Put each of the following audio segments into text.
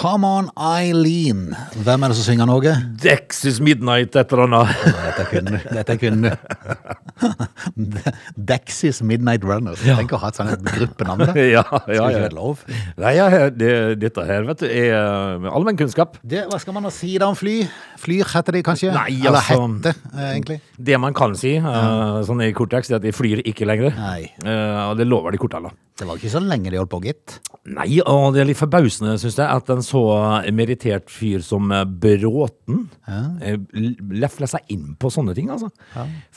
Come on, Eileen. Hvem er det som synger noe? Dexys Midnight, et eller annet. Dette kunne. Dette kunne. Dexys Midnight Runners. Tenk å ha et sånt gruppenavn. da. ja, Skal ja, ikke være lov. Nei, ja, det, dette her, vet du, er uh, allmennkunnskap. Hva skal man da si da om fly? Flyr heter de kanskje? Nei, Eller altså- hette, eh, egentlig. Det man kan si, uh, sånn i korttekst, er at de flyr ikke lenger. Nei. Uh, og det lover de kortene. Det var ikke så lenge de holdt på, gitt. Nei, og det er litt forbausende, syns jeg, at en så merittert fyr som eh, Bråten ja. lefler seg inn på sånne ting, altså.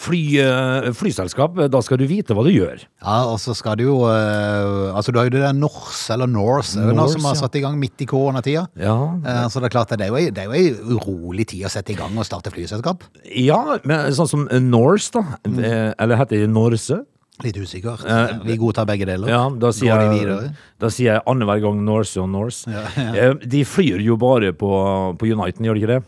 Fly, eh, flyselskap, da skal du vite hva du gjør. Ja, og så skal du jo eh, Altså, du har jo det der Norse, eller Norse, Norse, som har ja. satt i gang midt i koronatida. Ja, Eh, Så det er klart at det er jo det er jo ei urolig tid å sette i gang og starte flyselskap. ja men sånn som Norse, da. Mm. Eller heter det Norse? Litt usikker. Vi godtar begge deler. Ja, da sier, Går de jeg, videre? da sier jeg annenhver gang Norse og Norse. Eh, De flyr jo bare på, på Uniten, gjør de ikke det?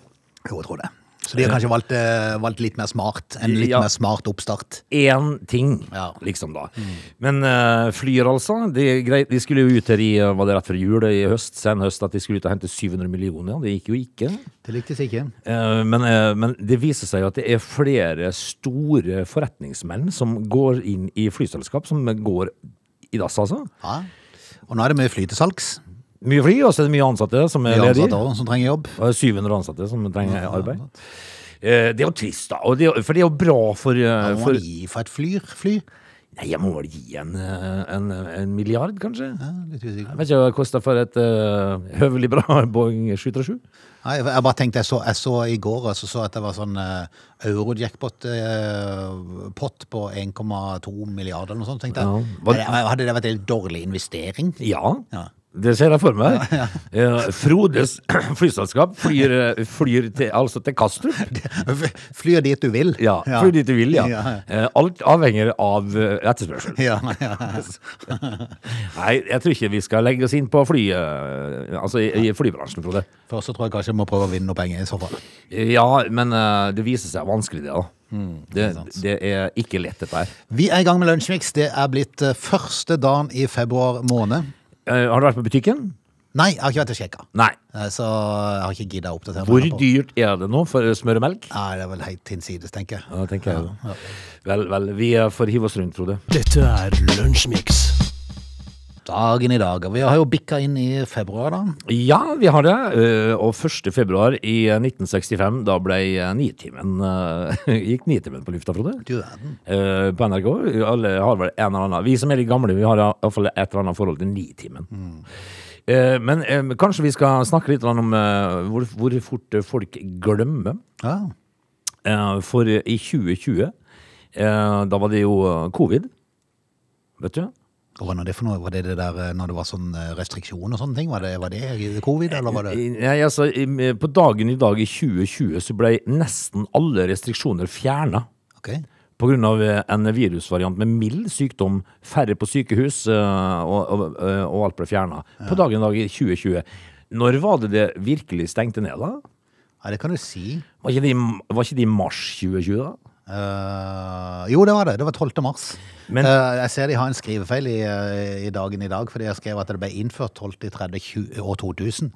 Jo, jeg tror det. Så de har kanskje valgt, eh, valgt litt mer smart. En litt Ja. mer smart oppstart. Én ting, Ja. liksom, da. Men uh, flyr, altså. Det er. De skulle jo ut her i eh, var det rett før jul i høst, sen høst, at de skulle ut og hente 700 millioner. Det gikk jo ikke. Det lyktes ikke. Uh, Men, uh, men det viser seg jo at det er flere store forretningsmenn som går inn i flyselskap, som går i dass, altså. Ja. Og nå er det mye fly til salgs. Mye fly, og så er det mye ansatte som er Mye ledige. ansatte også som trenger jobb. Og 700 ansatte som trenger arbeid. Eh, Det er jo trist, da. Og det, er- for det er jo bra for, Hva Hva må for man gi for et flyr? Fly? Nei, jeg må vel gi en, eh, en, en milliard, kanskje? Ja, litt usikker. Jeg vet ikke hva det koster for et uh, høvelig bra Boeing 737. Nei, jeg bare tenkte, jeg så, jeg så i går og så, så at det var sånn uh, euro-jackpot-pott på 1,2 milliarder eller noe sånt. tenkte jeg. Ja. Hadde det vært en dårlig investering? Ja, Ja. Det ser jeg for meg. Eh, Frodes flyselskap flyr, eh, flyr til, altså til Kastrup. Flyr dit du vil. Ja, flyr dit du vil, ja. Ja. Eh, Alt avhenger av etterspørsel. Ja, ja. Nei, jeg tror ikke vi skal legge oss inn på fly, altså i, flybransjen, Frode. Først så tror jeg kanskje vi må prøve å vinne noe penger i så fall. Ja, men det viser seg vanskelig, det. da. Mm, det, det er ikke lett, dette her. Vi er i gang med Lunsjmix. Det er blitt første dagen i februar måned. Eh, har du vært på butikken? Nei, jeg har ikke vært og sjekka. Nei. Eh, Så jeg har ikke gidda å oppdatere Hvor dyrt er det nå for smør og melk? Nei, det er vel helt hinsides, tenker jeg. Ja, tenker jeg Ja. Vel, vel, vi får hive oss rundt, Frode. Dette er Lunsjmix. Dagen i dag. Vi har jo bikka inn i februar, da. Ja, vi har det. eh, Og 1. februar i 1965, da ble eh, Nitimen eh, Gikk Nitimen på lufta, Frode? Du verden. den. På NRK. Alle har vel en eller annen Vi som er litt gamle, vi har iallfall et eller annet forhold til Nitimen. Mm. Men eh, kanskje vi skal snakke litt om eh, hvor, hvor fort folk glemmer. Ja. Eh, For i 2020, eh, da var det jo eh, covid. Vet du? Hva var det for noe? Var det det der eh, når det var sånn eh, restriksjon og sånne ting? Var det, var det covid, eller var det Nei, altså, på dagen i dag i 2020 så ble nesten alle restriksjoner fjerna. Ok. På grunn av eh, en virusvariant med mild sykdom, færre på sykehus, eh, og, og, og alt ble fjerna. På dagen i dag i 2020. Når var det det virkelig stengte ned, da? Ja, det kan du si. Var ikke det i mars 2020, da? Eh, jo, det var det. Det var 12. mars. Men- uh, jeg ser de har en skrivefeil i, eh, i dagen i dag, fordi jeg skrev at det ble innført 12. 30. 20, år 2000.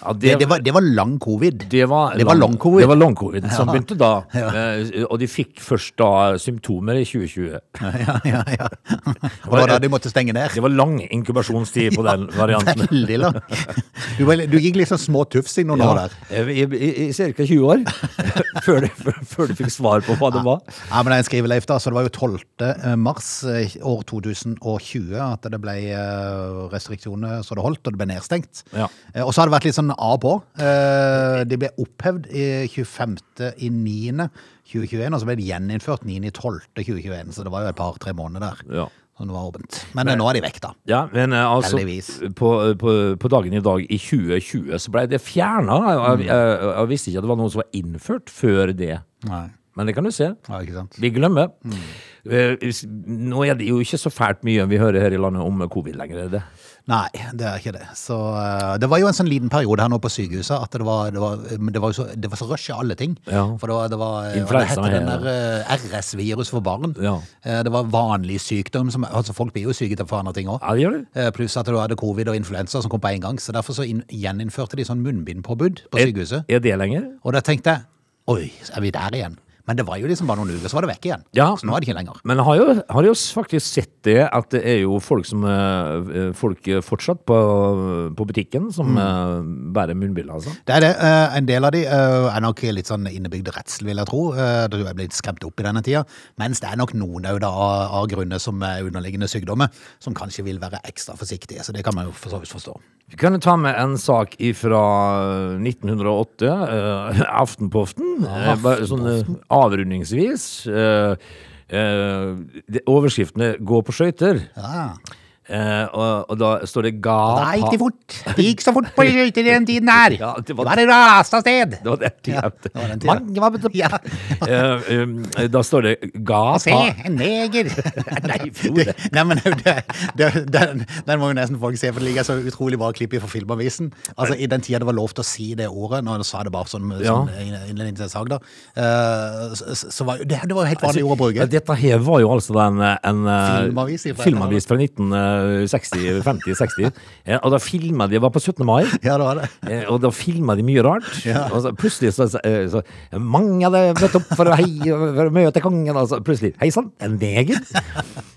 Ja, Det, det, var, det var lang covid. Det var, Det var long covid. Det var long covid som Ja. begynte da. Ja. Eh, Og de fikk først da symptomer i 2020. ja, ja, ja. Og det var da de måtte stenge ned. Det var lang inkubasjonstid på den varianten. Veldig lang. Du, du gikk sånn små tufs i noen år der. I, i, i ca. 20 år. før, du, før du fikk svar på hva det var. Ja, men det er en skriveleif da, så det var jo 12. mars eh, år 2020 at det ble eh, restriksjoner så det holdt, og det ble nedstengt. Ja. Eh, Og så har det vært litt sånn av A på. De ble opphevd i 25. i 9. 2021, og så ble de gjeninnført 9. i 12. 2021, så det var jo et par-tre måneder der. Ja. Som det var åpent. Men eh, nå er de vekk, da. Ja, men eh, altså Heldigvis. på, på, på dagen i dag i 2020 så ble det fjerna. Jeg, jeg, jeg visste ikke at det var noe som var innført før det. Nei. Men det kan du se. Ja? Vi glemmer. Eh, hvis- Nå er det jo ikke så fælt mye vi hører her i landet om covid lenger, er det? Nei, det er ikke det. Så eh, Det var jo en sånn liten periode her nå på sykehuset at det var, det var, det var, så, det var så rush i alle ting. Ja. For det var, det var eh, Influensa det den der eh, RS-virus for barn. Ja. Det var vanlig sykdom. Som, altså Folk blir jo syke for andre ting òg. Ja. Pluss at du hadde covid og influensa som kom på en gang. Så derfor så inn, gjeninnførte de sånn munnbindpåbud på sykehuset. Er, er det lenger? Og da tenkte jeg oi, er vi der igjen? Men det var jo liksom bare noen uker, så var det vekk igjen. Ja. Så nå er det ikke lenger. Men har jo, har jo faktisk sett det at det er jo folk som eh, Folk fortsatt på, på butikken som mm. bærer munnbind, altså. Det er det. eh, En del av de eh, er nok litt sånn innebygd redsel, vil jeg tro. Eh, Det er blitt skremt opp i denne tida. Mens det er nok noen av, av grunner som er underliggende sykdommer, som kanskje vil være ekstra forsiktige. Så det kan man jo for så vidt forstå. Vi kan jo ta med en sak fra 1908, Aftenpoften. Aftenpoften. eh, sånn eh, avrundingsvis. Uh, uh, overskriftene 'Gå på skøyter'. Ja. Eh, og, og da står det 'ga Da gikk det fort. Det gikk så fort på skøyter i den tiden her. Ja, det var- det raste av sted. Det var den tida. Ja, det var den tida. Ja. Eh, um, da står det 'ga Se, en neger. Nei, Frode. Nei, men det, det, den, den må jo nesten folk se, for det ligger så utrolig bra klipp i for Filmavisen. Altså, I den tida det var lov til å si det ordet, når du sa det bare sånn, Ja. sånn innledning til en sak, da, uh, så, så var det, det var jo helt vanlig ord å bruke. Ja, Dette her var jo altså en, en eh, Filmavis fra, filmavis fra 1960, 50-60. Eh, og da filma de, var på 17. mai. Ja, det var det. Eh, Og da filma de mye rart. Og så plutselig så, så, eh, så Mange hadde møtt opp for å, hei, for å møte kongen. Og så plutselig Hei sann, en neger?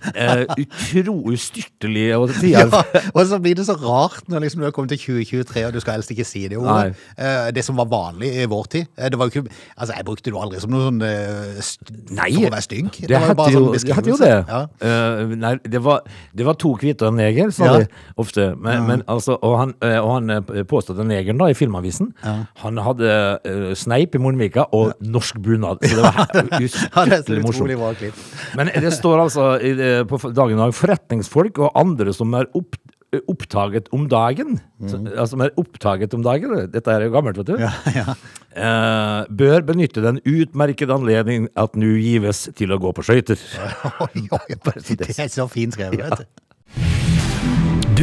Uh, utro ustyrtelig. Og Ja, og så blir det så rart når liksom du har kommet til 2023 og du skal helst ikke si det ordet. Eh, Det som var vanlig i vår tid. eh, Det var jo ikke, altså Jeg brukte det jo aldri som noe sånn eh, st Nei, for å være stygg. Det, var jo bare sånn det heter jo beskrivelse. det. Ja. Eh, nei, det var, det var to hvite og en neger, sa Ja. de ofte. Men, men altså, og han, eh, og han eh, påståtte negeren da i Filmavisen, han hadde uh, sneip i munnvika og norsk bunad. Så det var Ja, utrolig morsomt. Men det står altså i på dagen i dag forretningsfolk og andre som er opp, opptaget om dagen. Så, altså, er opptaget om dagen. Dette er jo gammelt, vet du. Mm. Ja, ja. Eh, bør benytte den utmerkede anledning at nå gives til å gå på skøyter. Det er så fint skrevet, vet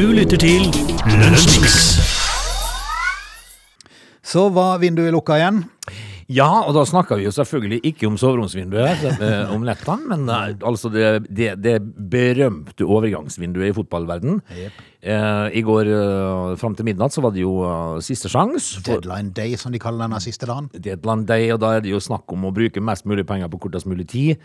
du. Lytter til Lunsjmix. Så var vinduet lukka igjen. Ja, og da snakker vi jo selvfølgelig ikke om soveromsvinduet eh, om nettene, men eh, altså det, det, det berømte overgangsvinduet i fotballverden. Eh, I går eh, fram til midnatt så var det jo eh, siste sjans. Deadline day, som de kaller denne siste dagen. Deadline Day, og da er det jo snakk om å bruke mest mulig penger på kortest mulig tid.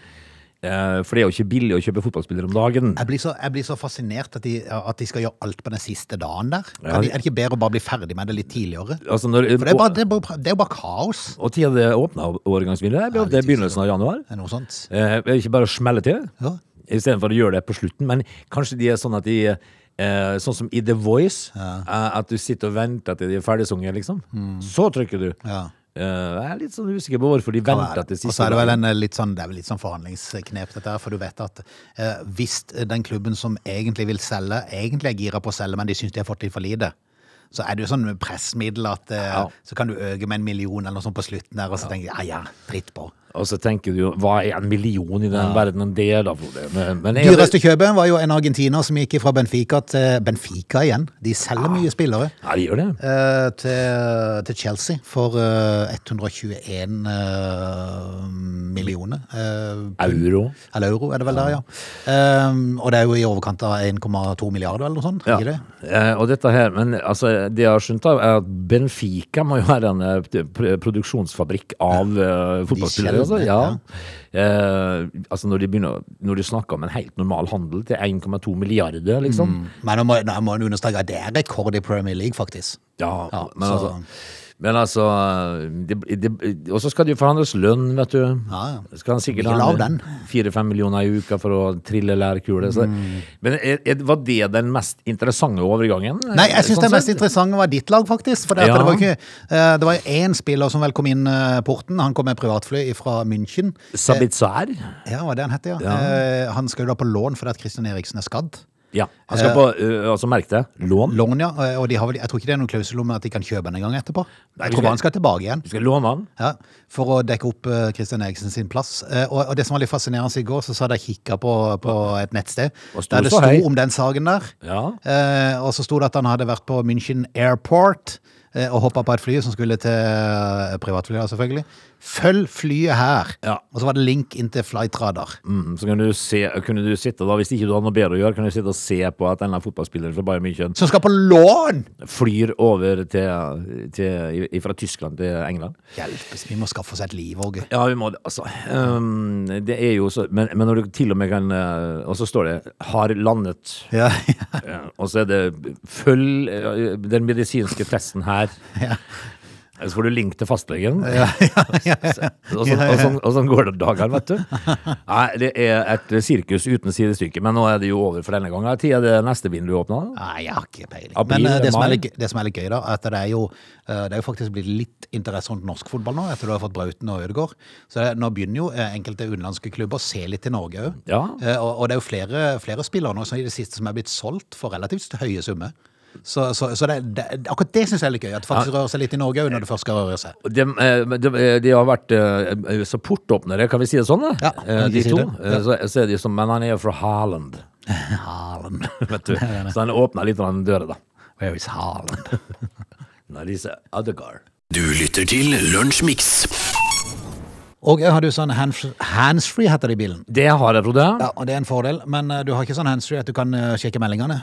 Eh, For det er jo ikke billig å kjøpe fotballspillere om dagen. Jeg blir så, jeg blir så fascinert at de, at de skal gjøre alt på den siste dagen der. Ja, er det ikke bedre å bare bli ferdig med det litt tidligere? Altså når, For det er, bare, det er, bare, det er jo bare kaos. Og tida det åpna overgangsvinduet, det er det er begynnelsen av januar. Er noe sånt? Eh, ikke bare å smelle til, Ja. istedenfor å gjøre det på slutten. Men kanskje de er sånn at de eh, Sånn som i The Voice, eh, at du sitter og venter til de er ferdigsunget, liksom. Så trykker du. Ja. Eh, jeg er litt sånn usikker på hvorfor de venter til siste Og så er det vel en eh, litt sånn, det er vel litt sånn forhandlingsknep, dette her, for du vet at eh, hvis den klubben som egentlig vil selge, egentlig er gira på å selge, men de syns de har fått litt for lite, så er det jo sånn pressmiddel at eh, Ja. så kan du øke med en million eller noe sånt på slutten der, og så tenker de ja ja, dritt på. Og så tenker du jo, hva er en million i den verdenen det, da, Frode? Er Dyreste kjøpet var jo en argentiner som gikk fra Benfica til Benfica igjen. De selger mye spillere. Ja, de gjør det. eh, til, til Chelsea for eh, 121 eh, millioner. eh. Euro. Eller euro, er det vel der, ja. Um, og det er jo i overkant av 1,2 milliarder eller noe sånt, Ja. det? Og dette her, men altså, det jeg har skjønt av, er at Benfica må jo være en produksjonsfabrikk av fotballspillere. Altså. Ja. Eh, altså når de begynner, når de snakker om en helt normal handel til 1,2 milliarder, liksom. Men nå må, nå må understreke at det er rekord i Premier League, faktisk. Ja, Ja, men så- altså men altså Og så skal det jo forhandles lønn, vet du. Ja, ja. Skal han sikkert ha den. fire-fem millioner i uka for å trille lærkule. Mm. Men er, er, var det den mest interessante overgangen? Nei, jeg syns Sånn det mest sett? interessante var ditt lag, faktisk. For det, Ja. det var ikke eh, Det var én spiller som vel kom inn eh, porten. Han kom med privatfly fra München. Sabitzer? Ja, var det han het, ja. Ja. Eh, han skal jo da på lån fordi Christian Eriksen er skadd. Ja, han skal på, uh, altså merk det, lån. Lån, ja. Og de har vel, jeg tror ikke det er noen klausul om at de kan kjøpe den en gang etterpå. Nei, Jeg vi tror skal- han skal tilbake igjen. Du skal låne han. Ja, For å dekke opp eh, Christian Eriksen sin plass. Eh, Og, og det som var litt fascinerende i går, så hadde jeg kikka på, på et nettsted Og sto der det så sto høy. om den saken der. Ja. Eh, og så sto det at han hadde vært på München Airport eh, og hoppa på et fly som skulle til eh, privatfly, da, selvfølgelig. Følg flyet her! Ja. Og så var det link inn til Flightradar. Mm, så kan du se, kunne du sitte da, hvis ikke du har noe bedre å gjøre, kan du sitte og se på at denne fotballspilleren fra Bayern München Som skal på lån! flyr over til, til, fra Tyskland til England. Hjelpes, vi må skaffe oss et liv, Åge. Ja, vi må det, altså. Um, det er jo så men, men når du til og med kan uh, Og så står det 'har landet'. Ja, Ja, og så er det 'følg uh, den medisinske testen her'. Så får du link til fastlegen. Og, sånn, og, sånn, og sånn går det dagene, vet du. Nei, det er et sirkus uten sidestykke. Men nå er det jo over for denne gangen. Tid er det neste vindu åpna? Nei, jeg har ikke peiling. Men uh, det som, litt, det som er litt gøy, da, at det er jo uh, det er jo faktisk blitt litt interesse rundt norsk fotball nå, etter du har fått Brauten og Ødegaard. Så det, nå begynner jo eh, enkelte utenlandske klubber å se litt til Norge òg. Ja. Og, og det er jo flere, flere spillere nå som i det siste som er blitt solgt for relativt høye summer. Så, så, så det, det, akkurat det syns jeg er litt gøy, at det faktisk rører seg litt i Norge òg når det først skal røre seg. De, eh, de, de har vært eh, så portåpnere, kan vi si det sånn? da? Ja, Eh, de si to. Eh, Så, så er de som, men han er jo fra Haaland, Haaland. vet du. Så han åpna litt av den døra, da. Where is Haaland? Narisa Adegar. Du lytter til Lunsjmix. Og jeg har du sånn hands- handsfree, heter det i bilen. Det har jeg, Frode. Ja, og det er en fordel, men eh, du har ikke sånn handsfree at du kan eh, sjekke meldingene.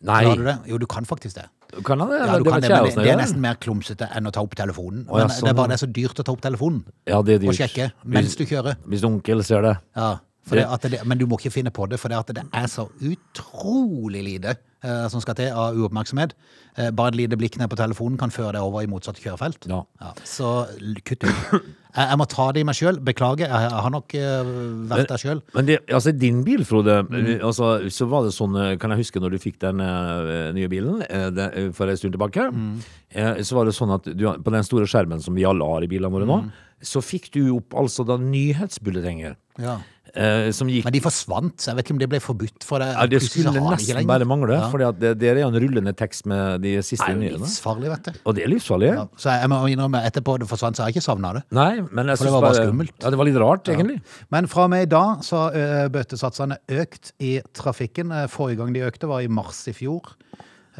Nei, Klarer du det? Jo, du kan faktisk det. kan han det? Ja, du det kan det, men det, er nesten mer klumsete enn å ta opp telefonen. Å, ja, men sånn, det er bare det er så dyrt å ta opp telefonen Ja, det er og sjekke mens du kjører. Hvis onkel ser det. Ja, for Det- at det, men du må ikke finne på det, for det, at det er så utrolig lite eh, som skal til av uoppmerksomhet. Eh, bare et lite blikk ned på telefonen kan føre deg over i motsatt kjørefelt. Ja. så l- kutt ut. Jeg, jeg må ta det i meg sjøl. Beklager, jeg, jeg har nok eh, vært der sjøl. Men det, altså din bil, Frode, altså, så var det sånn, eh, kan jeg huske når du fikk den eh, nye bilen eh, det, eh, for en stund tilbake, Mm. eh, så var det sånn at du, på den store skjermen som vi alle har i bilene våre nå, Mm. så fikk du opp altså da nyhetsbulletenger. Ja. Eh, som gikk Men de forsvant, så jeg vet ikke om det ble forbudt. For det, ja, Det skulle nesten bare mangle, Ja. for det, det er jo en rullende tekst med de siste Det er jo livsfarlig, vet du. Og det er livsfarlig. Ja, så jeg må innrømme, etterpå det forsvant, så har jeg ikke savna det. Nei, men jeg For det var bare skummelt. Ja, det var litt rart, egentlig. Men fra og med i dag så har bøtesatsene økt i trafikken. Eh, Forrige gang de økte var i mars i fjor.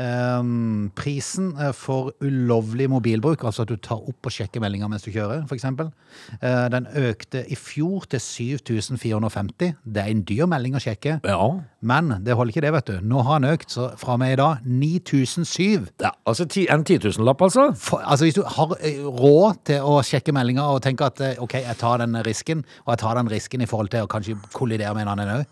Ehm, prisen eh, for ulovlig mobilbruk, altså at du tar opp og sjekker meldinger mens du kjører, f.eks., uh, den økte i fjor til 7450. Det er en dyr melding å sjekke. Ja. Men det holder ikke det, vet du. Nå har den økt, så fra med i dag 9007. ja altså ti, en 10 000-lapp, altså. For, altså Hvis du har eh, råd til å sjekke meldinger og tenker at eh, ok, jeg tar den risken, og jeg tar den risken i forhold til å kanskje kollidere med en annen òg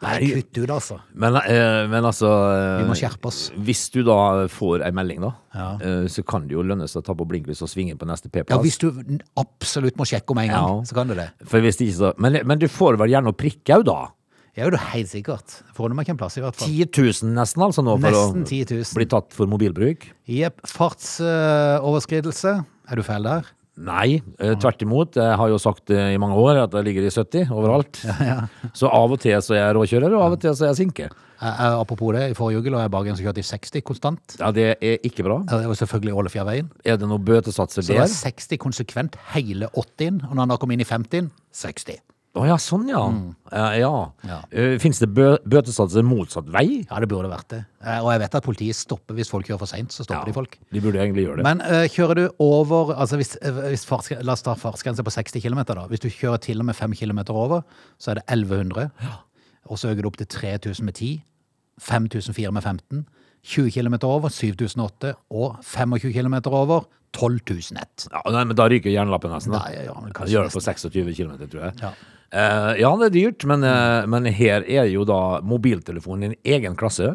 Nei, kutt ut, altså. Men, eh, men altså eh, Vi må skjerpe oss. Hvis du da får ei melding, da, Ja. eh, så kan det jo lønne seg å ta på blinklys og svinge på neste P-plass. Ja, Hvis du absolutt må sjekke om en gang, Ja. så kan du det. For hvis ikke så men, men du får vel gjerne å prikke òg, da? Ja, det er helt sikkert. Får du meg en plass, i hvert fall. 10 000 nesten, altså, nå, for Nesten å 10 000. bli tatt for mobilbruk? Jepp. Fartsoverskridelse. er du feil der? Nei, eh, tvert imot. Jeg har jo sagt eh, i mange år at jeg ligger i 70 overalt. Så av og til så er jeg råkjører, og av og til så er jeg sinke. Apropos det, i forrige uke lå jeg bak en som kjørte i 60 konstant. Ja, det er ikke bra. Ja, Det var selvfølgelig Ålefjærveien. Er det noen bøtesatser der? Så det er 60 konsekvent hele 80-en, og når han da kom inn i 50-en 60. Å ja, sånn ja. Eh, ja. Ja. Eh, Finnes det bø bøtesatser motsatt vei? Ja, det burde vært det. Eh, Og jeg vet at politiet stopper hvis folk kjører for seint. Så stopper de folk. De burde egentlig gjøre det. Men eh, kjører du over altså hvis, eh, hvis farts, La oss ta fartsgrense på 60 km. da. Hvis du kjører til og med 5 km over, så er det 1100. Og så øker du opp til 3000 med 10. 5004 med 15. 20 km over 7008. Og 25 km over 12001. Ja, nei, men da ryker jernlappen nesten. Da. Nei, ja, men kanskje gjør det på 26 km, tror jeg. Ja. Uh, ja, det er dyrt, men, uh, men her er jo da mobiltelefonen i en egen klasse.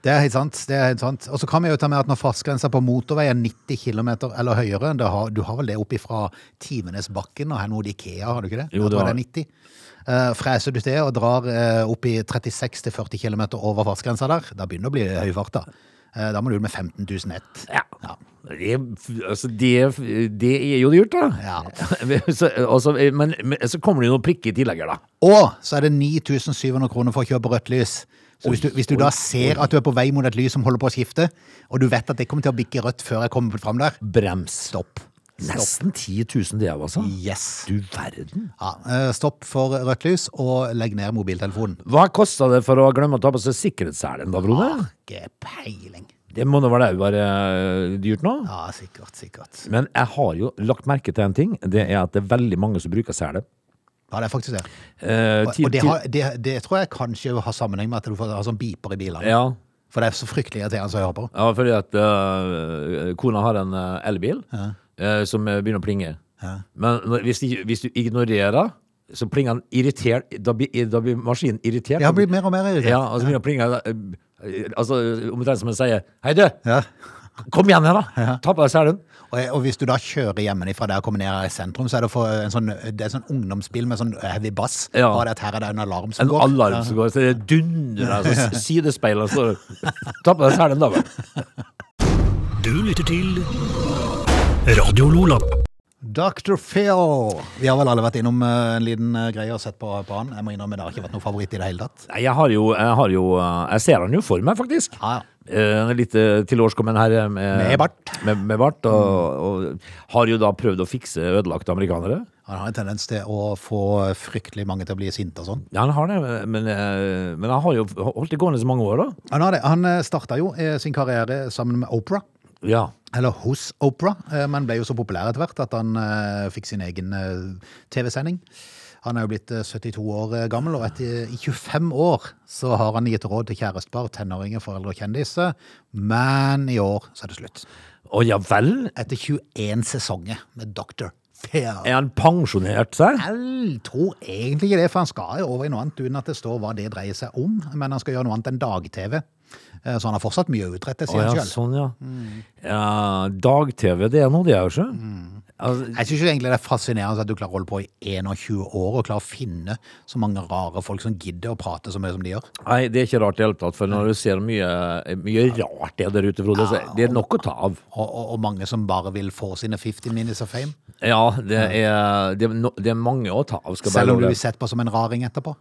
Det er helt sant. det er helt sant. Og så kan vi jo ta med at når fartsgrensa på motorvei er 90 km eller høyere har, Du har vel det opp ifra Timenesbakken og her mot Ikea, har du ikke det? Jo, tror har det er 90. Uh, freser du til og drar uh, opp i 36-40 km over fartsgrensa der, da begynner det å bli høy fart. Da Eh, Da må du ut med 15 000 ett. Ja. Det, altså, det, det er jo dyrt, da. Ja. så, også, men, men så kommer det jo noen prikker i tillegg da. Og så er det 9700 kroner for å kjøre på rødt lys. Så hvis du, hvis du da ser at du er på vei mot et lys som holder på å skifte, og du vet at det kommer til å bikke rødt før jeg kommer fram der, Brems. stopp. Stopp. Nesten 10 000 det, altså. Yes. Du verden. Ja, eh, stopp for rødt lys, og legg ned mobiltelefonen. Hva kosta det for å glemme å ta på seg sikkerhetsselen, da, broder? Ikke peiling. Det må da være eh, dyrt nå? Ja, sikkert, sikkert. Men jeg har jo lagt merke til en ting. Det er at det er veldig mange som bruker sele. Ja, det er faktisk det. Eh, Og, og det, har, det, det tror jeg kanskje har sammenheng med at du får ha sånn beeper i bilene. Ja, For det er så fryktelig irriterende å høre på. ja fordi at uh, kona har en eh, elbil uh, som begynner å plinge. Men når, hvis, de, hvis du ignorerer, så plinger den irritert. Da blir, da blir maskinen irritert. Ja, blir mer og mer irritert. Ja, og så begynner å plinge. Altså, omtrent som en sier Hei, du! Ja. Kom igjen her, da! Ta på deg selen. Og, og hvis du da kjører hjemmefra der og kommer ned her i sentrum, så er det, for en sånn, det er sånn ungdomsbil med sånn heavy bass. Ja. Bare det at her er det en alarm som En går. alarm som går, så det dundrer. Altså, sidespeilet står Ta på deg selen, da vel. Du lytter til Radio Lola. Dr. Phil. Vi har vel alle vært innom eh, en liten eh, greie og sett på, på han. Jeg må innrømme det har ikke vært noe favoritt i det hele tatt. Nei, jeg har jo Jeg, har jo, eh, jeg ser han jo for meg, faktisk. Ja, ja. Eh, litt tilårskommen her med, Med bart. Med, med bart og, og har jo da prøvd å fikse ødelagte amerikanere. Han har en tendens til å få fryktelig mange til å bli sinte og sånn. Ja, han har det, men, men han har jo holdt det gående så mange år, da. Han, har det. han starta jo sin karriere sammen med Opera. Ja. Eller hos Opera, eh, men ble jo så populær etter hvert at han eh, fikk sin egen eh, TV-sending. Han er jo blitt eh, 72 år gammel, og etter i 25 år så har han gitt råd til kjærestepar, tenåringer, foreldre og kjendiser. Men i år så er det slutt. Å ja vel? Etter 21 sesonger med Dr. Fair. Er han pensjonert seg? Jeg tror egentlig ikke det, for han skal jo over i noe annet uten at det står hva det dreier seg om. Men han skal gjøre noe annet enn dag-TV. Eh, Så han har fortsatt mye å utrette, sier han sjøl. sånn, ja. ja Dag-TV, det er noe, det òg, sjø. ikke? Altså, Jeg syns egentlig det er fascinerende at du klarer å holde på i 21 år og klarer å finne så mange rare folk som gidder å prate så mye som de gjør. Nei, det er ikke rart i det hele tatt, for når du ser mye, mye rart det er der ute, Frode, så det er nok å ta av. Og, og, og mange som bare vil få sine 15 minutes of fame. Ja, det er, det er, det er mange å ta av. Selv om du blir sett på som en raring etterpå.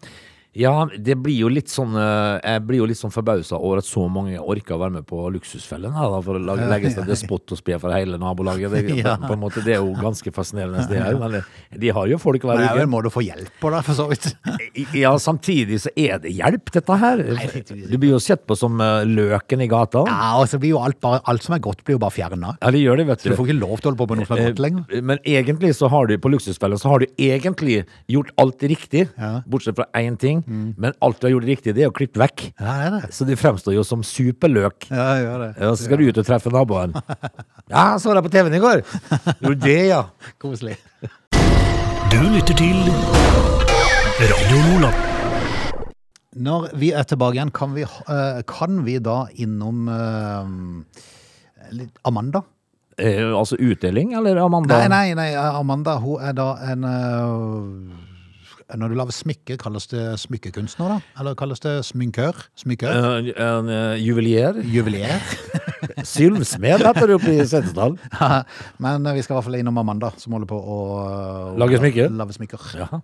Ja, det blir jo litt sånn eh, Jeg blir jo litt sånn forbausa over at så mange orker å være med på Luksusfellen her, da, for å lage, legge seg despot og spe for hele nabolaget. Det, Ja. på, på en måte, det er jo ganske fascinerende, det her. Men det- de har jo folk hver er vel uke. en måte å få hjelp på, det, for så vidt. Ja, samtidig så er det hjelp, dette her. Du blir jo sett på som eh, løken i gata. Ja, og så blir jo alt, bare, alt som er godt, blir jo bare fjerna. Ja, det gjør det, vet Så du du. får ikke lov til å holde på med noe som er godt lenger. Eh, Men egentlig så har du på Luksusfellen så har du egentlig gjort alt riktig, Ja. Bortsett fra én ting. Men alt du har gjort riktig, det er å klippe vekk. Ja, det er det. Så du fremstår jo som superløk. Ja, jeg gjør det. Ja, så skal du ut og treffe naboen. Ja, så deg på TV-en i går. Gjorde det, ja? Koselig. Du lytter til Radio Nordland. Når vi er tilbake igjen, kan vi, eh, kan vi da innom eh, Amanda? Eh, altså utdeling, eller Amanda? Nei, nei, nei, Amanda hun er da en Når du lager smykke, kalles det smykkekunstner, da? Eller kalles det sminkør? Smykkør? En, en eh, juvelier. Juvelier. Sylvsmed heter det oppe i Setesdal. Men øh, vi skal i hvert fall innom Amanda, som holder på å Lage smykker? Lage smykker. Ja.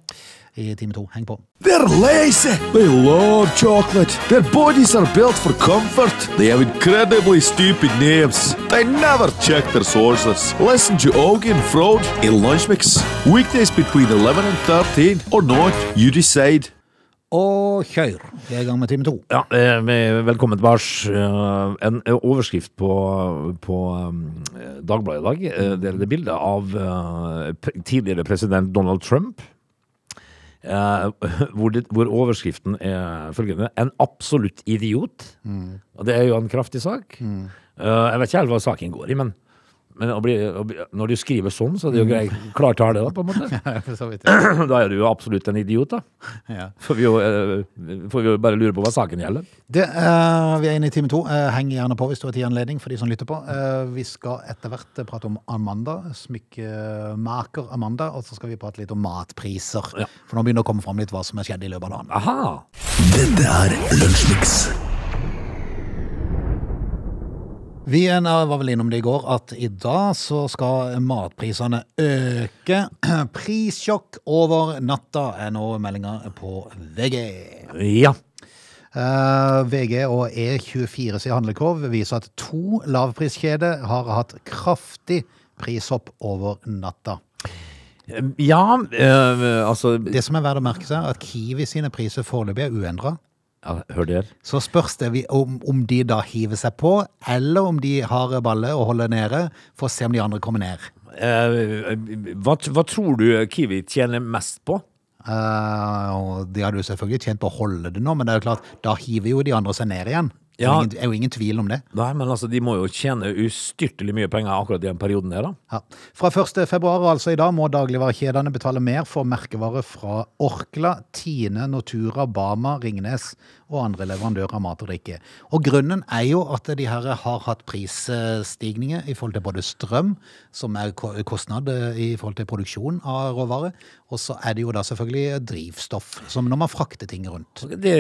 I time to. Heng på. They're lazy. They love chocolate. Their bodies are built for comfort. They have incredibly stupid names. They never check their sources. Listen to Augie and Frode in Lunch Mix. Weekdays between 11 and 13 or not, you decide. Og kjør! Vi er i gang med time to. Ja, eh, velkommen tilbake. Eh, En eh, overskrift på, på eh, Dagbladet i dag. Det er det bildet av tidligere president Donald Trump. Eh, Hvor, det, hvor overskriften er følgende En absolutt idiot. Og det er jo en kraftig sak. Eh, Jeg vet ikke helt hva saken går i, men, men å bli, å bli, når du skriver sånn, så er det jo grei, klar tale, da, på en måte. For så vidt. Da er du jo absolutt en idiot, da. Ja. Får vi jo, eh, vi jo bare lure på hva saken gjelder. Det, uh, vi er inne i time to. Uh, heng gjerne på hvis du har tid og anledning for de som lytter på. Uh, vi skal etter hvert prate om Amanda, smykkemaker Amanda, og så skal vi prate litt om matpriser. Ja. For nå begynner det å komme fram litt hva som har skjedd i løpet av dagen. Aha! Dette er Lunsjmix. Vi var vel innom det i går at i dag så skal matprisene øke. Prissjokk over natta er nå meldinga på VG. Ja. Eh, VG og E24 sin handlekov viser at to lavpriskjeder har hatt kraftig prishopp over natta. Ja, øh, altså Det som er verdt å merke seg, er at Kiwi sine priser foreløpig er uendra. Hør der. Så spørs det om, om de da hiver seg på, eller om de har balle og holder nede, for å se om de andre kommer ned. Eh, hva, hva tror du Kiwi tjener mest på? Eh, de hadde jo selvfølgelig tjent på å holde det nå, men det er jo klart, da hiver jo de andre seg ned igjen. Det er Ja. ingen, er jo ingen tvil om det. Nei, men altså, De må jo tjene ustyrtelig mye penger akkurat i den perioden der, da. Ja. Fra 1. februar, altså i dag, må dagligvarekjedene betale mer for merkevare fra Orkla, Tine, Nortura, Bama, Ringnes og andre leverandører av mat og drikke. Og grunnen er jo at de her har hatt prisstigninger i forhold til både strøm, som er kostnad eh, i forhold til produksjon av råvarer, og så er det jo da selvfølgelig drivstoff, som når man frakter ting rundt. Det,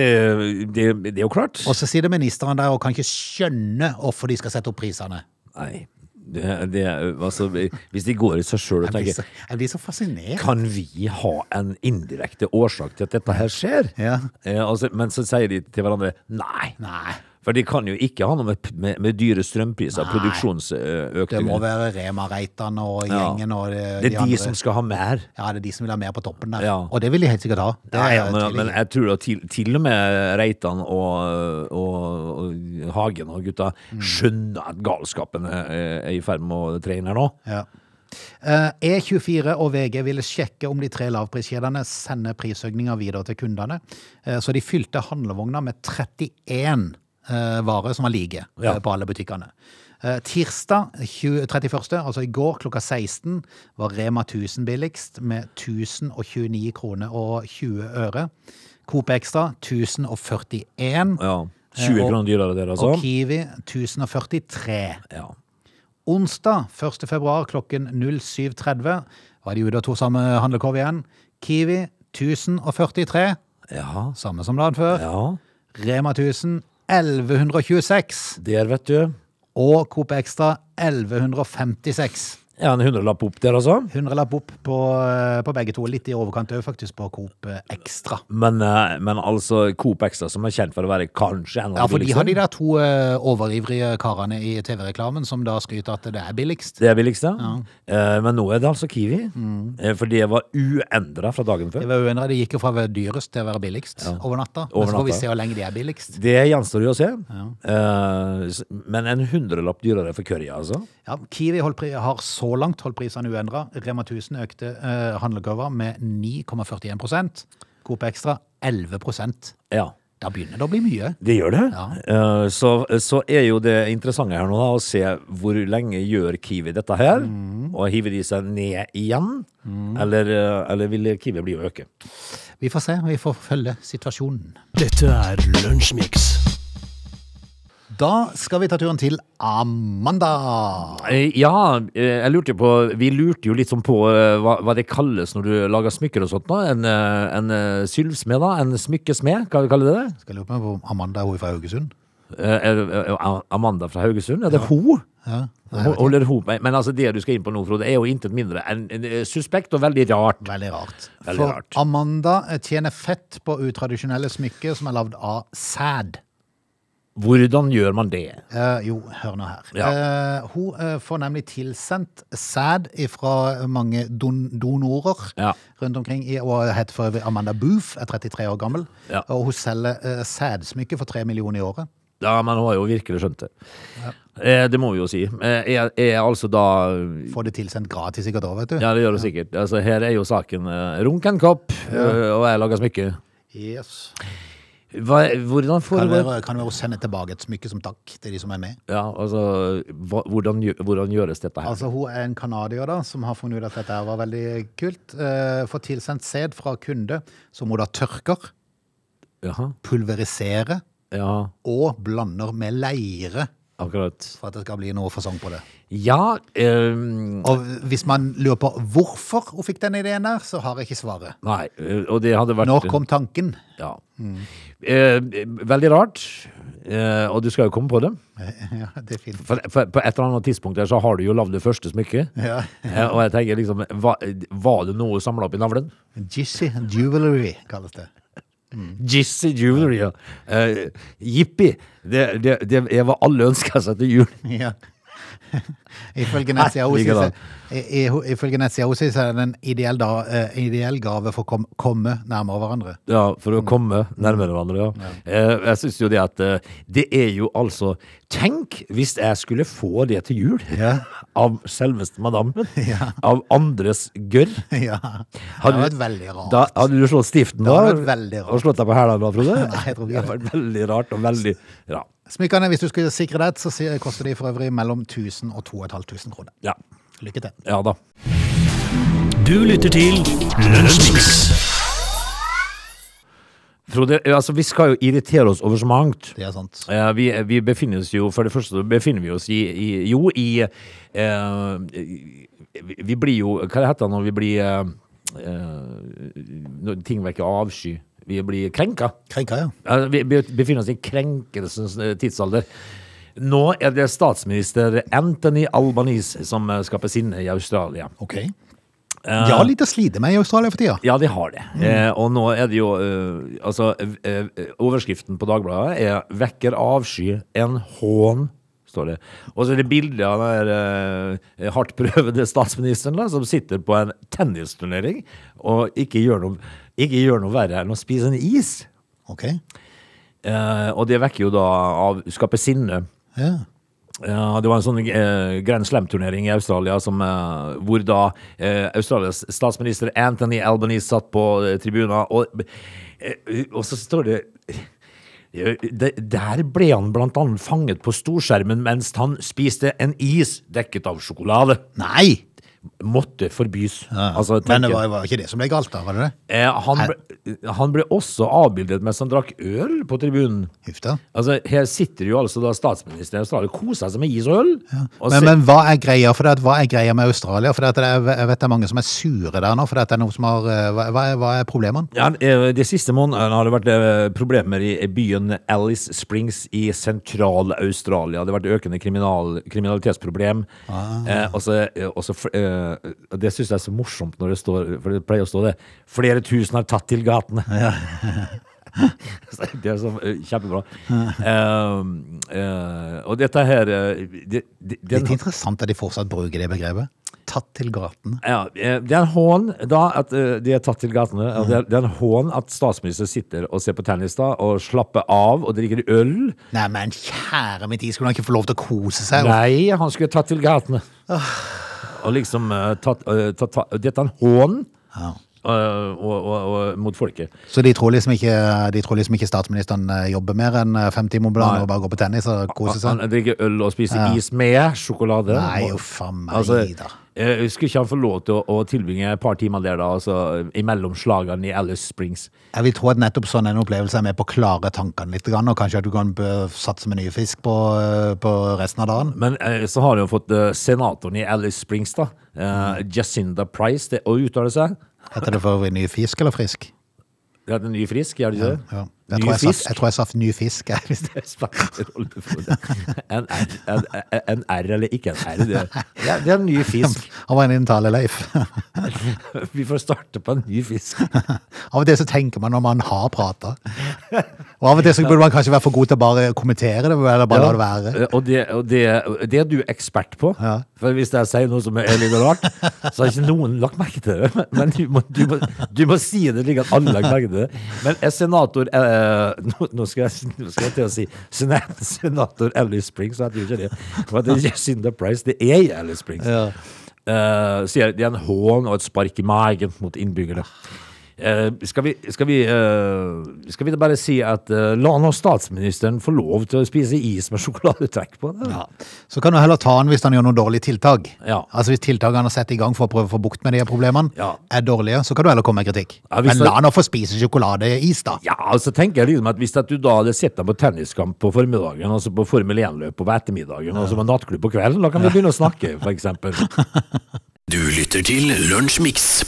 det, det er jo klart. Og så sitter ministeren der og kan ikke skjønne hvorfor de skal sette opp prisene. Nei, det, det, altså, hvis de går i seg sjøl og Jeg blir så, jeg blir så fascinert. Kan vi ha en indirekte årsak til at dette her skjer? Ja. Eh, altså, men så sier de til hverandre nei. Nei. For de kan jo ikke ha noe med, med, med dyre strømpriser og Det må være Rema-Reitan og Ja. og de, Det er de andre. som skal ha mer. Ja, det er de som vil ha mer på toppen der. Ja. Og det vil de helt sikkert ha. Nei, ja, men, men jeg tror at til, til og med Reitan og, og, og Hagen og gutta Mm. skjønner at galskapen er, er i ferd med å tre inn her nå. ja. Eh, E24 og VG ville sjekke om de tre lavpriskjedene sender prisøkninger videre til kundene. Eh, Så de fylte handlevogna med 31 eh, varer som var like Ja. eh, på alle butikkene. Eh, Tirsdag 20, 31., altså i går klokka 16, var Rema 1000 billigst med 1029 kroner og 20 øre. Coop Extra 1041. Ja. 20 og- kroner dyrere der, altså. Og Kiwi 1043. Ja. Onsdag 1. februar klokken 07.30 var de ute og tok samme handlekorv igjen. Kiwi 1043, ja. samme som dagen før. Ja. Rema 1000 1126. Der, vet du. Og Coop Extra 1156. Ja, en hundrelapp opp der, altså. Hundrelapp opp på, eh, på begge to. Litt i overkant òg, faktisk, på Coop eh, Extra. Men, eh, men altså Coop Extra, som er kjent for å være kanskje en av Ja, for de billigste. har de der to overivrige karene i TV-reklamen som da skryter at det er billigst. Det er billigst, ja men nå er det altså Kiwi. Mm. For det var uendra fra dagen før. Det var uendret. Det gikk jo fra å være dyrest til å være billigst over natta. Over Men så får vi se hvor lenge de er billigst. Det gjenstår jo å se. Ja. men en hundrelapp dyrere for curry, altså. Ja, Kiwi har så langt holdt prisene uendra. Rema 1000 økte uh, handlekurva med 9,41 Coop Extra 11% Ja. Da begynner det å bli mye. Det gjør det. Ja. Uh, så, så er jo det interessante her nå da, å se hvor lenge gjør Kiwi dette her. Mm. Og hiver de seg ned igjen? Eller, eh, eller vil Kiwi bli å øke? Vi får se. Vi får følge situasjonen. Dette er Lunsjmix. Da skal vi ta turen til Amanda. Eh, Ja, eh, jeg lurte på Vi lurte jo litt sånn på eh, hva, hva det kalles når du lager smykker og sånt. da En, en sylvsmed, da? En smykkesmed, hva kaller vi det? Skal jeg lure på Amanda Amanda er hun fra Haugesund? Amanda fra Haugesund? Er det hun? Ja. Holder ho Men altså det du skal inn på nå, Frode, er jo intet mindre enn suspekt og veldig rart. Veldig rart. Veldig For rart. Amanda tjener fett på utradisjonelle smykker som er lagd av sæd. Hvordan gjør man det? Uh, jo, hør nå her. Ja. Uh, hun uh, får nemlig tilsendt sæd fra mange don donorer Ja. rundt omkring. i- Og heter for Amanda Booth, er 33 år gammel. Ja. Og hun selger uh, sædsmykker for 3 millioner i året. Ja, men hun har jo virkelig skjønt det. Eh, det må vi jo si. Eh, er, er altså da Får det tilsendt gratis sikkert òg, vet du. Ja, det gjør hun sikkert. Altså, her er jo saken eh, runk en kopp, og jeg lager smykke. Yes. Hva, hvordan Kan foregår være, kan være å sende tilbake et smykke som takk til de som er med. Ja, altså, hva, hvordan, hvordan gjøres dette her? Altså, Hun er en canadier som har funnet ut at dette var veldig kult. Eh, får tilsendt sæd fra kunde som hun da tørker, Jaha, pulveriserer ja, og blander med leire akkurat. for at det skal bli noe fasong på det. Ja, Um, Og hvis man lurer på hvorfor hun fikk den ideen der, så har jeg ikke svaret. nei, eh, og det hadde vært Når kom tanken? Ja. Eh, veldig rart, eh, og du skal jo komme på det. Ja, det er fint. For, for på et eller annet tidspunkt der så har du jo lagd det første smykket. Ja. Eh, og jeg tenker liksom, var, var det noe samla opp i navlen? Jizzy jewelry kalles det. Jizzy Jewelry. ja. Eh, Jippi. Det, det, det var alle ønska seg til jul. Ja. Ifølge nettsida hennes er det en ideell, da, uh, ideell gave for å kom, komme nærmere hverandre. Ja, for å komme nærmere hverandre, ja. Eh, jeg syns jo det at uh, Det er jo altså Tenk hvis jeg skulle få det til jul Ja. av selveste madammen. Ja. Av andres gørr. Ja. Det hadde vært veldig rart. Da hadde du slått stiften da? rart. Og slått deg på hælene da, Frode? Nei, jeg tror ikke det hadde vært veldig rart og veldig ja. Smykkene, hvis du skulle sikre det, så koster de for øvrig mellom 1000 og 2500 kroner. ja. Lykke til. Ja da. Du lytter til Lunsjmix. Frode, altså vi skal jo irritere oss over så mangt. Det er sant. Eh, vi, vi befinner oss jo, for det første befinner vi oss i, i jo i eh, vi, blir jo, hva heter det når vi blir eh, eh, når ting vekker avsky? Vi blir krenka. Krenka, ja. Vi befinner oss i krenkelsens eh, tidsalder. Nå er det statsminister Anthony Albanese som eh, skaper sinne i Australia. Ok. De har litt å slite med i Australia for tida. Ja, de har det. Eh, og nå er det jo eh, Altså, eh, eh, overskriften på Dagbladet er 'Vekker avsky en hån'. Står det. Og så er det bilde av den eh, hardt prøvede statsministeren da, som sitter på en tennisturnering og ikke gjør noe, ikke gjør noe verre enn å spise en is. Ok. Eh, og det vekker jo da av skaper sinne. Ja. Ja, det var en sånn eh, Grand Slam-turnering i Australia som, eh, hvor da eh, Australias statsminister Anthony Albanese satt på eh, tribunen, og, eh, og så står det eh, det- Der ble han blant annet fanget på storskjermen mens han spiste en is dekket av sjokolade. Nei! Måtte forbys. Ja. Altså, Men det var, var ikke det som ble galt, da? var det det? eh, han, ble, han ble også avbildet mens han drakk øl på tribunen. Huff. Altså, Her sitter jo altså da statsministeren i Australia og koser seg med is og øl. Og Men, men hva er greia for det? Hva er greia med Australia? For det er, jeg vet det er mange som er sure der nå. For det er noe som har, eh, hva, hva er, problemene? Ja, eh, De siste månedene har det vært eh, problemer i byen Alice Springs i sentral-Australia. Det har vært økende kriminal, kriminalitetsproblem. Ah. eh, også, også, eh, det syns jeg er så morsomt når det står For det pleier å stå det. Flere tusen har tatt til gatene. Ja. det er så eh, kjempebra. Uh, uh, og dette her eh, det, det, det, Litt interessant at de fortsatt bruker det begrepet. Tatt til gatene. Ja, eh, det er en hån da at eh, de er tatt til gatene. Mm. Det er, en hån at statsministeren sitter og ser på tennis da, og slapper av og drikker øl. Nei, men kjære min tid, skulle han ikke få lov til å kose seg? Nei, han skulle tatt til gatene. Og liksom eh, tatt, eh, tatt, tatt Dette er en hån Ja. eh, og, og, og, mot folket. Så de tror liksom ikke, de tror liksom ikke statsministeren jobber mer enn fem timer om dagen og bare går på tennis og koser seg? Han drikker øl og spiser is med sjokolade. Nei, jo faen meg Altså, da. Eh, skulle ikke han få lov til å, å tilbringe et par timer der da, altså, imellom slagene i Alice Springs? Jeg vil tro at nettopp sånn en opplevelse er med på å klare tankene litt, og kanskje at du kan bø- satse med nye fisk på, eh, på resten av dagen. Men eh, så har de jo fått eh, senatoren i Alice Springs, da. eh, Jacinda Price, det, å uttale seg. Heter det for øvrig ny fisk eller frisk? Det er ny frisk, gjør det ikke det? Ja, Ja. Jeg, tror jeg, fisk? jeg tror jeg sa ny fisk. jeg, hvis det- spiller. En, en, en R eller ikke en R, det, det, er, det er en ny fisk. Han var en inntale, Leif. Vi får starte på en ny fisk. Av og til så tenker man når man har prata. Og av og til så burde man kanskje være for god til å bare kommentere det, eller bare la det være. Eh, Og, det, og det, det er du ekspert på. Ja. For hvis jeg sier noe som er litt rart, så har ikke noen lagt merke til det. Men, du, må, du, må, du må si det slik at alle legger merke til det. Men er senator eh, nå, nå, skal jeg, nå skal jeg til å si senator Alice Springs, jeg tror ikke det. For det er Jacinda Price, det er Alice Springs. Ja. Uh, sier det er en hån og et spark i magen mot innbyggerne. Eh, skal, vi, skal, vi, eh, skal vi da bare si at eh, la nå statsministeren få lov til å spise is med sjokoladetrekk på? Det? Ja. Så kan du heller ta han hvis han gjør noen dårlige tiltak. Ja. Altså Hvis tiltakene han har satt i gang for å prøve å få bukt med de problemene, Ja. er dårlige, så kan du heller komme med kritikk. Ja, Men la han få spise sjokoladeis, da. Ja, altså tenker jeg liksom at Hvis at du da hadde sett ham på tenniskamp på formiddagen, altså på Formel 1-løp på ettermiddagen, og så på nattklubb på kvelden, da kan vi begynne å snakke, for eksempel. Du lytter til Lunsjmix.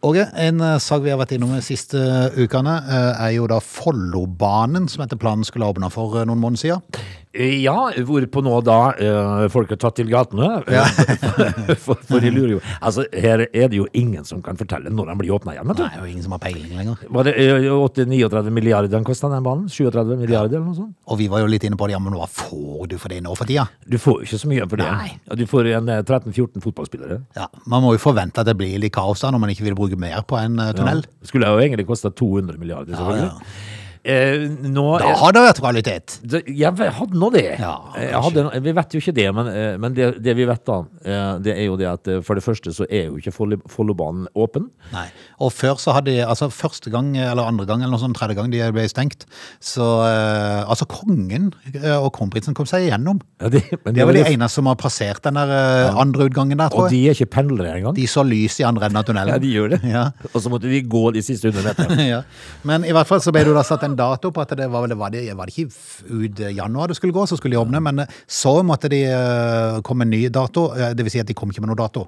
Åge, en eh, sak vi har vært innom de siste ukene, eh, er jo da Follobanen, som etter planen skulle åpne for eh, noen måneder siden. Ja, hvorpå nå da uh, folk har tatt til gatene. Ja. for, for de lurer jo Altså, her er det jo ingen som kan fortelle når den blir åpna igjen. vet du. Nei, det er jo ingen som har peiling lenger. Var det uh, 8-39 milliarder den kosta, den banen? 37 milliarder, eller noe sånt? Og vi var jo litt inne på det, ja, men hva får du for det nå for tida? Du får jo ikke så mye for det. Nei. Du får en eh, 13-14 fotballspillere. Ja, Man må jo forvente at det blir litt kaos da, når man ikke vil bruke mer på en eh, tunnel. Ja. Skulle jo egentlig kosta 200 milliarder, selvfølgelig. Ja, Ja, Eh, nå Da er- har det vært kvalitet. Det- Jeg hadde nå det. Ja, jeg hadde, vi vet jo ikke det, men, eh, men det, det vi vet da, eh, det er jo det at eh, for det første så er jo ikke Follobanen åpen. Nei. Og før så hadde de, altså første gang, eller andre gang, eller noe sånt, tredje gang de ble stengt, så eh, altså kongen eh, og kronprinsen kom seg igjennom. Ja, de, men Det var de jo- eneste som har passert den der eh, andre utgangen der, Og tror jeg. de er ikke pendlere engang. De så lys i andre enden av tunnelen. Ja, de gjør det. Ja. Og så måtte de gå de siste 100 meterne. ja. Men i hvert fall så ble det jo da satt en dato på at det var, var, det, var det ikke ut januar det skulle gå, så skulle de åpne, men eh, så måtte de eh, komme en ny dato, eh, det vil si at de kom ikke med noen dato.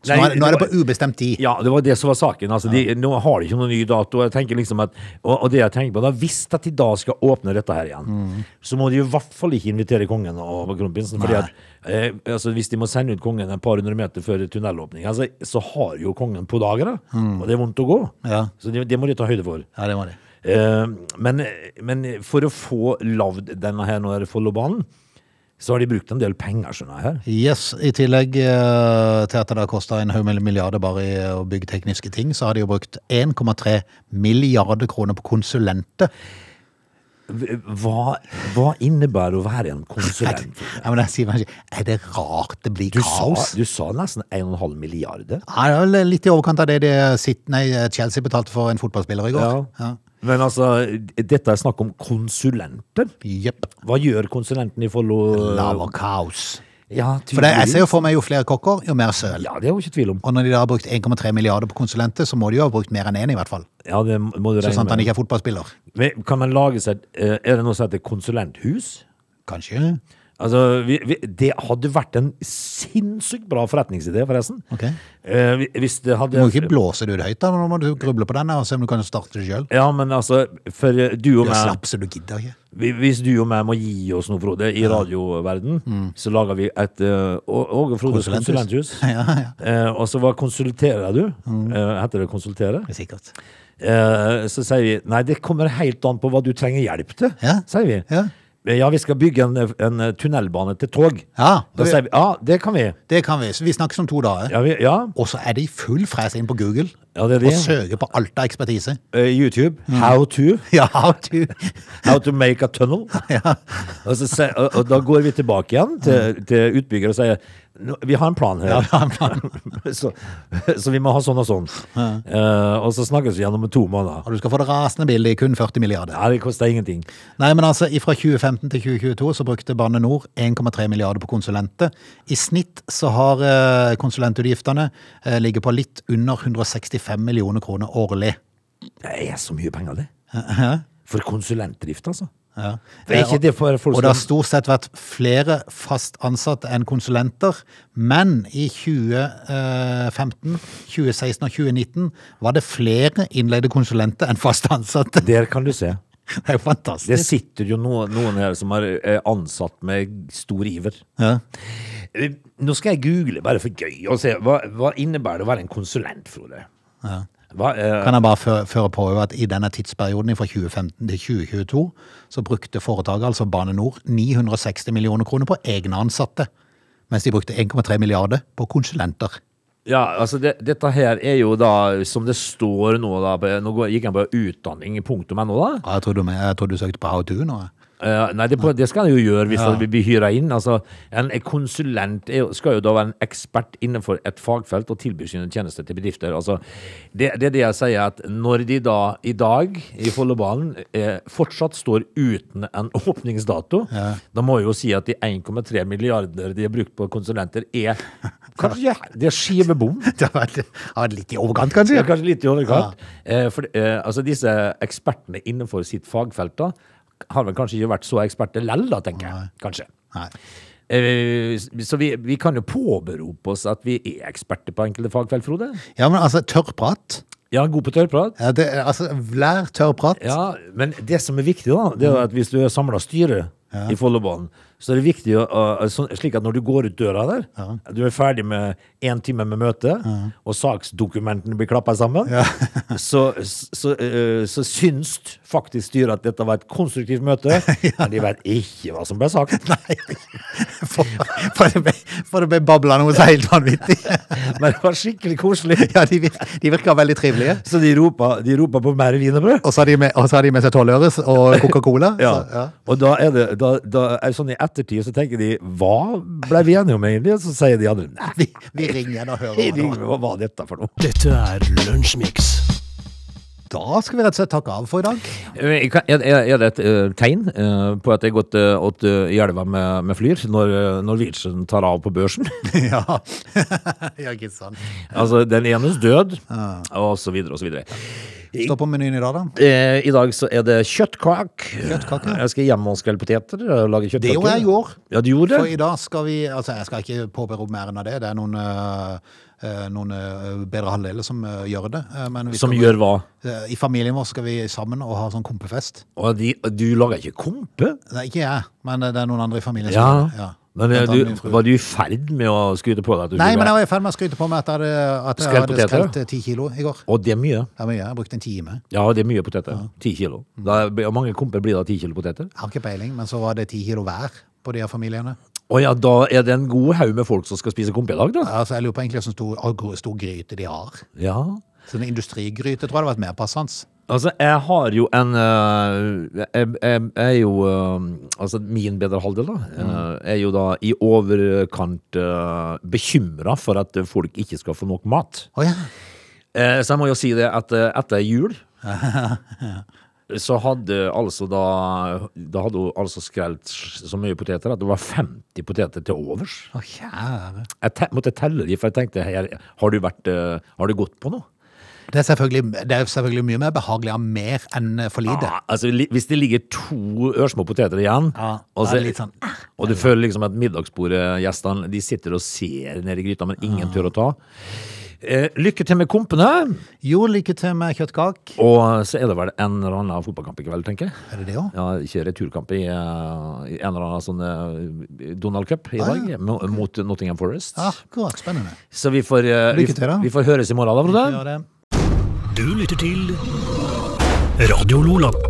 Så Nei, nå, er, det på ubestemt tid. Ja, det var det som var saken. Altså, de, nå har de ikke noen ny dato. Jeg tenker liksom at, og, og det jeg tenker på, da, Hvis at de da skal åpne dette her igjen, Mm. så må de i hvert fall ikke invitere kongen og kronprinsen. fordi at eh, altså, Hvis de må sende ut kongen et par hundre meter før tunnelåpning, altså, så har jo kongen på dager, da. Og det er vondt å gå. Mm. Ja. Så det, det må de ta høyde for. Ja, det må det. Eh, men, men for å få lagd denne her nå er det Follobanen, så har de brukt en del penger, skjønner jeg her. Yes, I tillegg eh, til at det har kosta en haug milliarder bare i å bygge tekniske ting, så har de jo brukt 1,3 milliarder kroner på konsulenter. Hva, hva innebærer å være en konsulent? Ja, men jeg sier meg ikke, Er det rart det blir Du sa, kaos? du sa nesten 1,5 milliarder. Ja, litt i overkant av det det sitt, nei, Chelsea betalte for en fotballspiller i går. Ja. Men altså, dette er snakk om konsulenter. Yep. Hva gjør konsulenten i Follo? Lager kaos. Ja, For det, jeg ser jo for meg jo flere kokker, jo mer søl. Ja, det er jo ikke tvil om. Og når de da har brukt 1,3 milliarder på konsulenter, så må de jo ha brukt mer enn én, i hvert fall. Ja, det må du Så sant han ikke er fotballspiller. Men Kan man lage seg eh, Er det noe som heter konsulenthus? Kanskje. Altså, vi, vi, Det hadde vært en sinnssykt bra forretningsidé, forresten. Ok. Eh, hvis det Du hadde må ikke blåse det ut høyt, da. Nå må du gruble på den og se om du kan starte det sjøl. Ja, men altså, for eh, du og Du meg slapp så du gidder ikke. Hvis du og meg må gi oss noe, Frode, i radioverden, så lager vi et uh, Åge Frodes Konsulenthus. Ja, ja. Eh, og så hva konsulterer du? Eh, heter det konsultere? Sikkert. Eh, så sier vi nei, det kommer helt an på hva du trenger hjelp til, Ja. sier vi. Ja. Ja, vi skal bygge en, en tunnelbane til tog. Ja, Da sier vi ja, det kan vi. Det kan vi. Så vi snakkes om to dager. Ja, vi, ja, Og så er de i full fres inn på Google ja det er og søker på alt av ekspertise. Uh, YouTube. How to. Ja, how to. How to make a tunnel. og, så, og, og da går vi tilbake igjen til, til utbygger og sier "Nå, vi har en plan her. Ja, vi har en plan. så, så vi må ha sånn og sånn. Eh, og så snakkes vi gjennom to måneder. Og du skal få det rasende billig, kun 40 milliarder. Ja, det koster ingenting. Nei, men altså, fra 2015 til 2022 så brukte Bane NOR 1,3 milliarder på konsulenter. I snitt så har uh, konsulentutgiftene uh, ligget på litt under 165 millioner kroner årlig. Det er så mye penger, det. For konsulentdrift, altså. Ja. Det ikke det for Og det har stort sett vært flere fast ansatte enn konsulenter. Men i 2015, 2016 og 2019 var det flere innleide konsulenter enn fast ansatte. Der kan du se. Det er jo fantastisk. Det sitter jo noen, noen her som er er ansatt med stor iver. Ja. Eh, Nå skal jeg google bare for gøy og se hva, hva innebærer det å være en konsulent, Frode. Hva, eh, Kan jeg bare fø- føre på at i denne tidsperioden fra 2015 til 2022 så brukte foretaket, altså Bane NOR, 960 millioner kroner på egne ansatte. Mens de brukte 1,3 milliarder på konsulenter. Ja, altså det, dette her er jo da, som det står nå da, nå gikk jeg på utdanning.no da. Ja, jeg tror jeg trodde du søkte på How to nå. Eh, nei, det, det skal han jo gjøre hvis Ja. det blir hyra inn. Altså, en konsulent er, skal jo da være en ekspert innenfor et fagfelt og tilbyr sine tjenester til bedrifter. Altså, det, det er det jeg sier, at når de da i dag i Follobanen eh, fortsatt står uten en åpningsdato, da må jeg jo si at de 1,3 milliarder de har brukt på konsulenter, er kanskje det er skive bom. Det har vært, litt i overkant, kanskje? Ja, kanskje litt i overkant. Eh, for, eh, altså disse ekspertene innenfor sitt fagfelt da, har vel kanskje ikke vært så eksperter lell, da, tenker jeg. Kanskje. Nei. Eh, så vi, vi kan jo påberope oss at vi er eksperter på enkelte fagfelt, Frode. Ja, men altså, tørrprat. Ja, god på tørrprat. Ja, det, altså, lær tørrprat. Ja, men det som er viktig, da, det er at hvis du er samla styre i Follobanen, så er det viktig å, å- slik at når du går ut døra der, du er ferdig med én time med møte, og saksdokumentene blir klappa sammen, så, så, eh, så syns faktisk styret at dette var et konstruktivt møte, men de vet ikke hva som ble sagt. For, for, det ble, for det ble babla noe så helt vanvittig. Men det var skikkelig koselig. Ja, de, de virka veldig trivelige. Så de ropa, de ropa på mer wienerbrød. Og så har de med, seg tolvøres og Coca-Cola. Ja. Ja. Og da er det da, da er sånn i ettertid så tenker de Hva ble vi enige om egentlig? Og så sier de andre Nei, Vi, vi ringer igjen og hører. hva det var. dette for noe? Dette er Lunsjmix. Da skal vi rett og slett takke av for i dag. Eh, Er, det et eh, tegn eh, på at det er gått uh, åt uh, i elva med, med Flyr, når uh, Norwegian tar av på børsen? ja. ja, ikke sant. altså, den enes død, og så videre og så videre. Stå på menyen i dag, da. I dag så er det kjøttkake. Kjøttkake? Jeg skal hjem og skrelle poteter og lage kjøttkake. Det gjorde jeg i går. Ja, du gjorde det? For i dag skal vi Altså, jeg skal ikke påberope mer enn av det. Det er noen, øh, noen øh, bedre halvdeler som øh, gjør det. Som gjør hva? I familien vår skal vi sammen og ha sånn kompefest. Og de, du lager ikke kompe? Nei, ikke jeg, men det er noen andre i familien Ja. som ja. Men eh, du, var du i ferd med å skryte på deg Nei, men jeg var i ferd med å skryte på meg at jeg hadde, at jeg Skrelt hadde poteter? skrelt ti kilo i går. Og det er mye. Det er mye. Jeg har brukt en time. Ja, det er mye poteter. Ti kilo. Da, er- hvor mange komper blir det av ti kilo poteter? Jeg har ikke peiling, men så var det ti kilo hver på de her familiene. Å ja, da er det en god haug med folk som skal spise komp i dag, da. Altså, jeg lurer på egentlig hvor stor, stor gryte de har. Ja. Sånn industrigryte tror jeg hadde vært mer passende. Altså, jeg har jo en øh, Jeg, jeg, jeg er jo øh, Altså, min bedre halvdel, da, mm. er jo da i overkant uh, bekymra for at folk ikke skal få nok mat. Oh, ja. Eh, så jeg må jo si det at eh, etter jul så hadde altså da Da hadde hun altså skrelt så mye poteter at det var 50 poteter til overs. Å, kjære. Jeg te måtte telle de, for jeg tenkte her, har du vært uh, Har du gått på noe? Det er, det er selvfølgelig mye mer behagelig å ha mer enn for lite. Ja, altså, li- hvis det ligger to ørsmå poteter igjen, Ja, og, så, sånn, og du føler liksom at middagsbordet-gjestene De sitter og ser ned i gryta, men ingen tør å ta. Eh, lykke til med kompene. Jo, lykke til med kjøttkake. Og så er det vel en eller annen fotballkamp i kveld, tenker jeg. Er det det òg? Ja, ikke returkamp i, uh, i en eller annen sånn uh, Donald Cup i Ah, dag, mo- mot Nottingham Forest. Akkurat. Spennende. Så vi får, uh, Lykke til, da. vi får høres i morgen, da, Frode. Du lytter til Radio Lola.